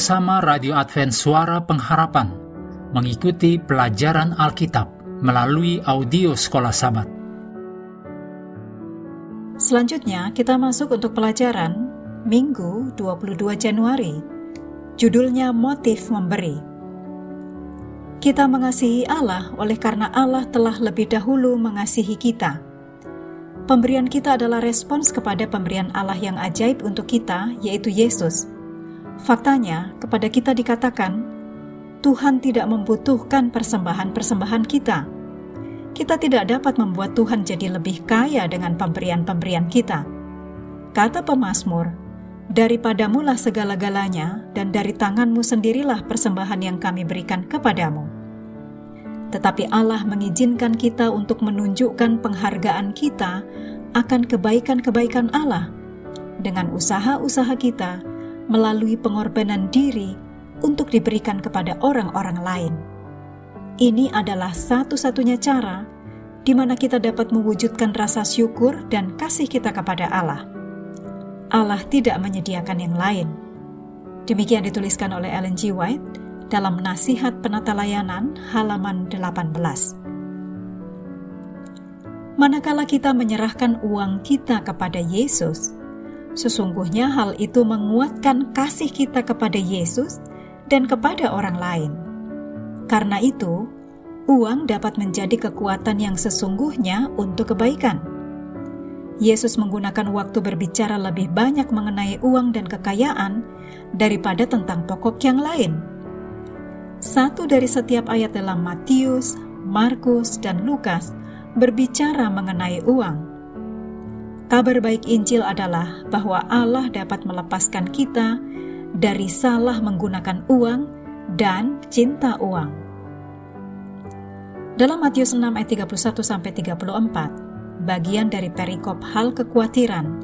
Bersama Radio Advent Suara Pengharapan mengikuti pelajaran Alkitab melalui audio Sekolah Sabat. Selanjutnya kita masuk untuk pelajaran Minggu 22 Januari. Judulnya Motif Memberi. Kita mengasihi Allah oleh karena Allah telah lebih dahulu mengasihi kita. Pemberian kita adalah respons kepada pemberian Allah yang ajaib untuk kita, yaitu Yesus. Faktanya, kepada kita dikatakan, Tuhan tidak membutuhkan persembahan-persembahan kita. Kita tidak dapat membuat Tuhan jadi lebih kaya dengan pemberian-pemberian kita. Kata pemazmur, Daripadamulah segala-galanya, dan dari tanganmu sendirilah persembahan yang kami berikan kepadamu. Tetapi Allah mengizinkan kita untuk menunjukkan penghargaan kita akan kebaikan-kebaikan Allah dengan usaha-usaha kita melalui pengorbanan diri untuk diberikan kepada orang-orang lain. Ini adalah satu-satunya cara di mana kita dapat mewujudkan rasa syukur dan kasih kita kepada Allah. Allah tidak menyediakan yang lain. Demikian dituliskan oleh Ellen G. White dalam Nasihat Penata Layanan halaman 18. Manakala kita menyerahkan uang kita kepada Yesus, Sesungguhnya hal itu menguatkan kasih kita kepada Yesus dan kepada orang lain. Karena itu, uang dapat menjadi kekuatan yang sesungguhnya untuk kebaikan. Yesus menggunakan waktu berbicara lebih banyak mengenai uang dan kekayaan daripada tentang pokok yang lain. Satu dari setiap ayat dalam Matius, Markus, dan Lukas berbicara mengenai uang Kabar baik Injil adalah bahwa Allah dapat melepaskan kita dari salah menggunakan uang dan cinta uang. Dalam Matius 6 ayat 31 sampai 34, bagian dari perikop hal kekhawatiran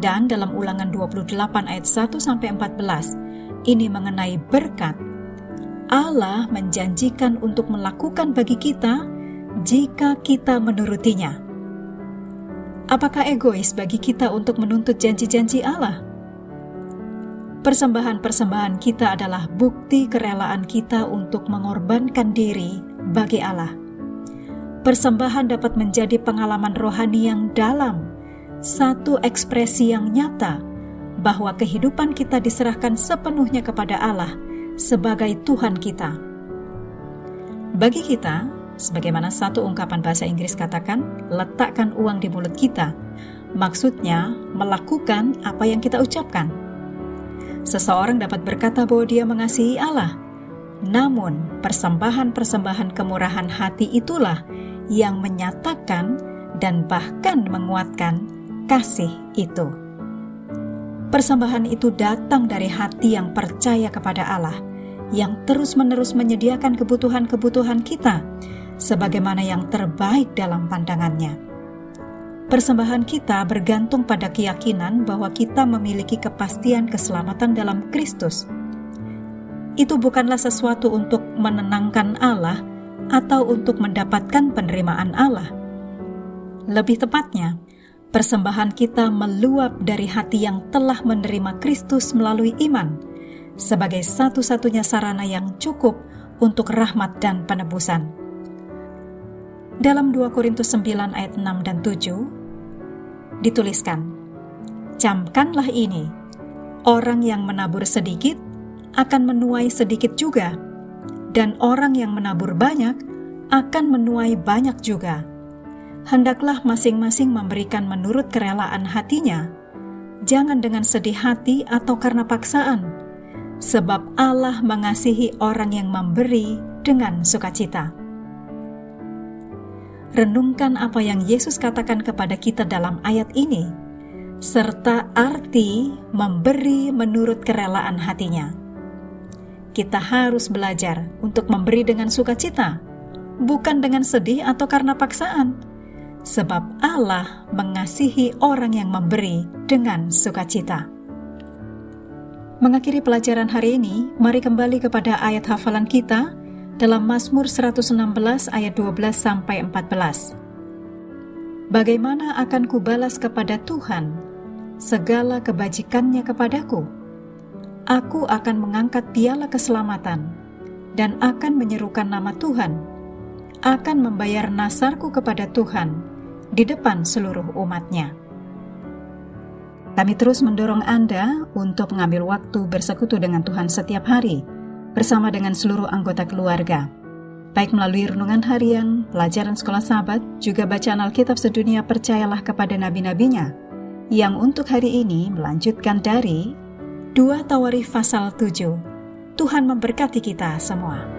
dan dalam Ulangan 28 ayat 1 sampai 14, ini mengenai berkat. Allah menjanjikan untuk melakukan bagi kita jika kita menurutinya. Apakah egois bagi kita untuk menuntut janji-janji Allah? Persembahan-persembahan kita adalah bukti kerelaan kita untuk mengorbankan diri bagi Allah. Persembahan dapat menjadi pengalaman rohani yang dalam, satu ekspresi yang nyata bahwa kehidupan kita diserahkan sepenuhnya kepada Allah sebagai Tuhan kita. Bagi kita, Sebagaimana satu ungkapan bahasa Inggris katakan, letakkan uang di mulut kita. Maksudnya, melakukan apa yang kita ucapkan. Seseorang dapat berkata bahwa dia mengasihi Allah, namun persembahan-persembahan kemurahan hati itulah yang menyatakan dan bahkan menguatkan kasih itu. Persembahan itu datang dari hati yang percaya kepada Allah, yang terus-menerus menyediakan kebutuhan-kebutuhan kita, sebagaimana yang terbaik dalam pandangannya. Persembahan kita bergantung pada keyakinan bahwa kita memiliki kepastian keselamatan dalam Kristus. Itu bukanlah sesuatu untuk menenangkan Allah atau untuk mendapatkan penerimaan Allah. Lebih tepatnya, persembahan kita meluap dari hati yang telah menerima Kristus melalui iman sebagai satu-satunya sarana yang cukup untuk rahmat dan penebusan. Dalam 2 Korintus 9 ayat 6 dan 7 dituliskan, Camkanlah ini, orang yang menabur sedikit akan menuai sedikit juga, dan orang yang menabur banyak akan menuai banyak juga. Hendaklah masing-masing memberikan menurut kerelaan hatinya, jangan dengan sedih hati atau karena paksaan, sebab Allah mengasihi orang yang memberi dengan sukacita renungkan apa yang Yesus katakan kepada kita dalam ayat ini, serta arti memberi menurut kerelaan hatinya. Kita harus belajar untuk memberi dengan sukacita, bukan dengan sedih atau karena paksaan, sebab Allah mengasihi orang yang memberi dengan sukacita. Mengakhiri pelajaran hari ini, mari kembali kepada ayat hafalan kita dalam Mazmur 116 ayat 12 sampai 14. Bagaimana akan kubalas kepada Tuhan segala kebajikannya kepadaku? Aku akan mengangkat piala keselamatan dan akan menyerukan nama Tuhan, akan membayar nasarku kepada Tuhan di depan seluruh umatnya. Kami terus mendorong Anda untuk mengambil waktu bersekutu dengan Tuhan setiap hari bersama dengan seluruh anggota keluarga baik melalui renungan harian, pelajaran sekolah sahabat, juga bacaan Alkitab sedunia percayalah kepada nabi-nabinya, yang untuk hari ini melanjutkan dari 2 Tawarikh pasal 7. Tuhan memberkati kita semua.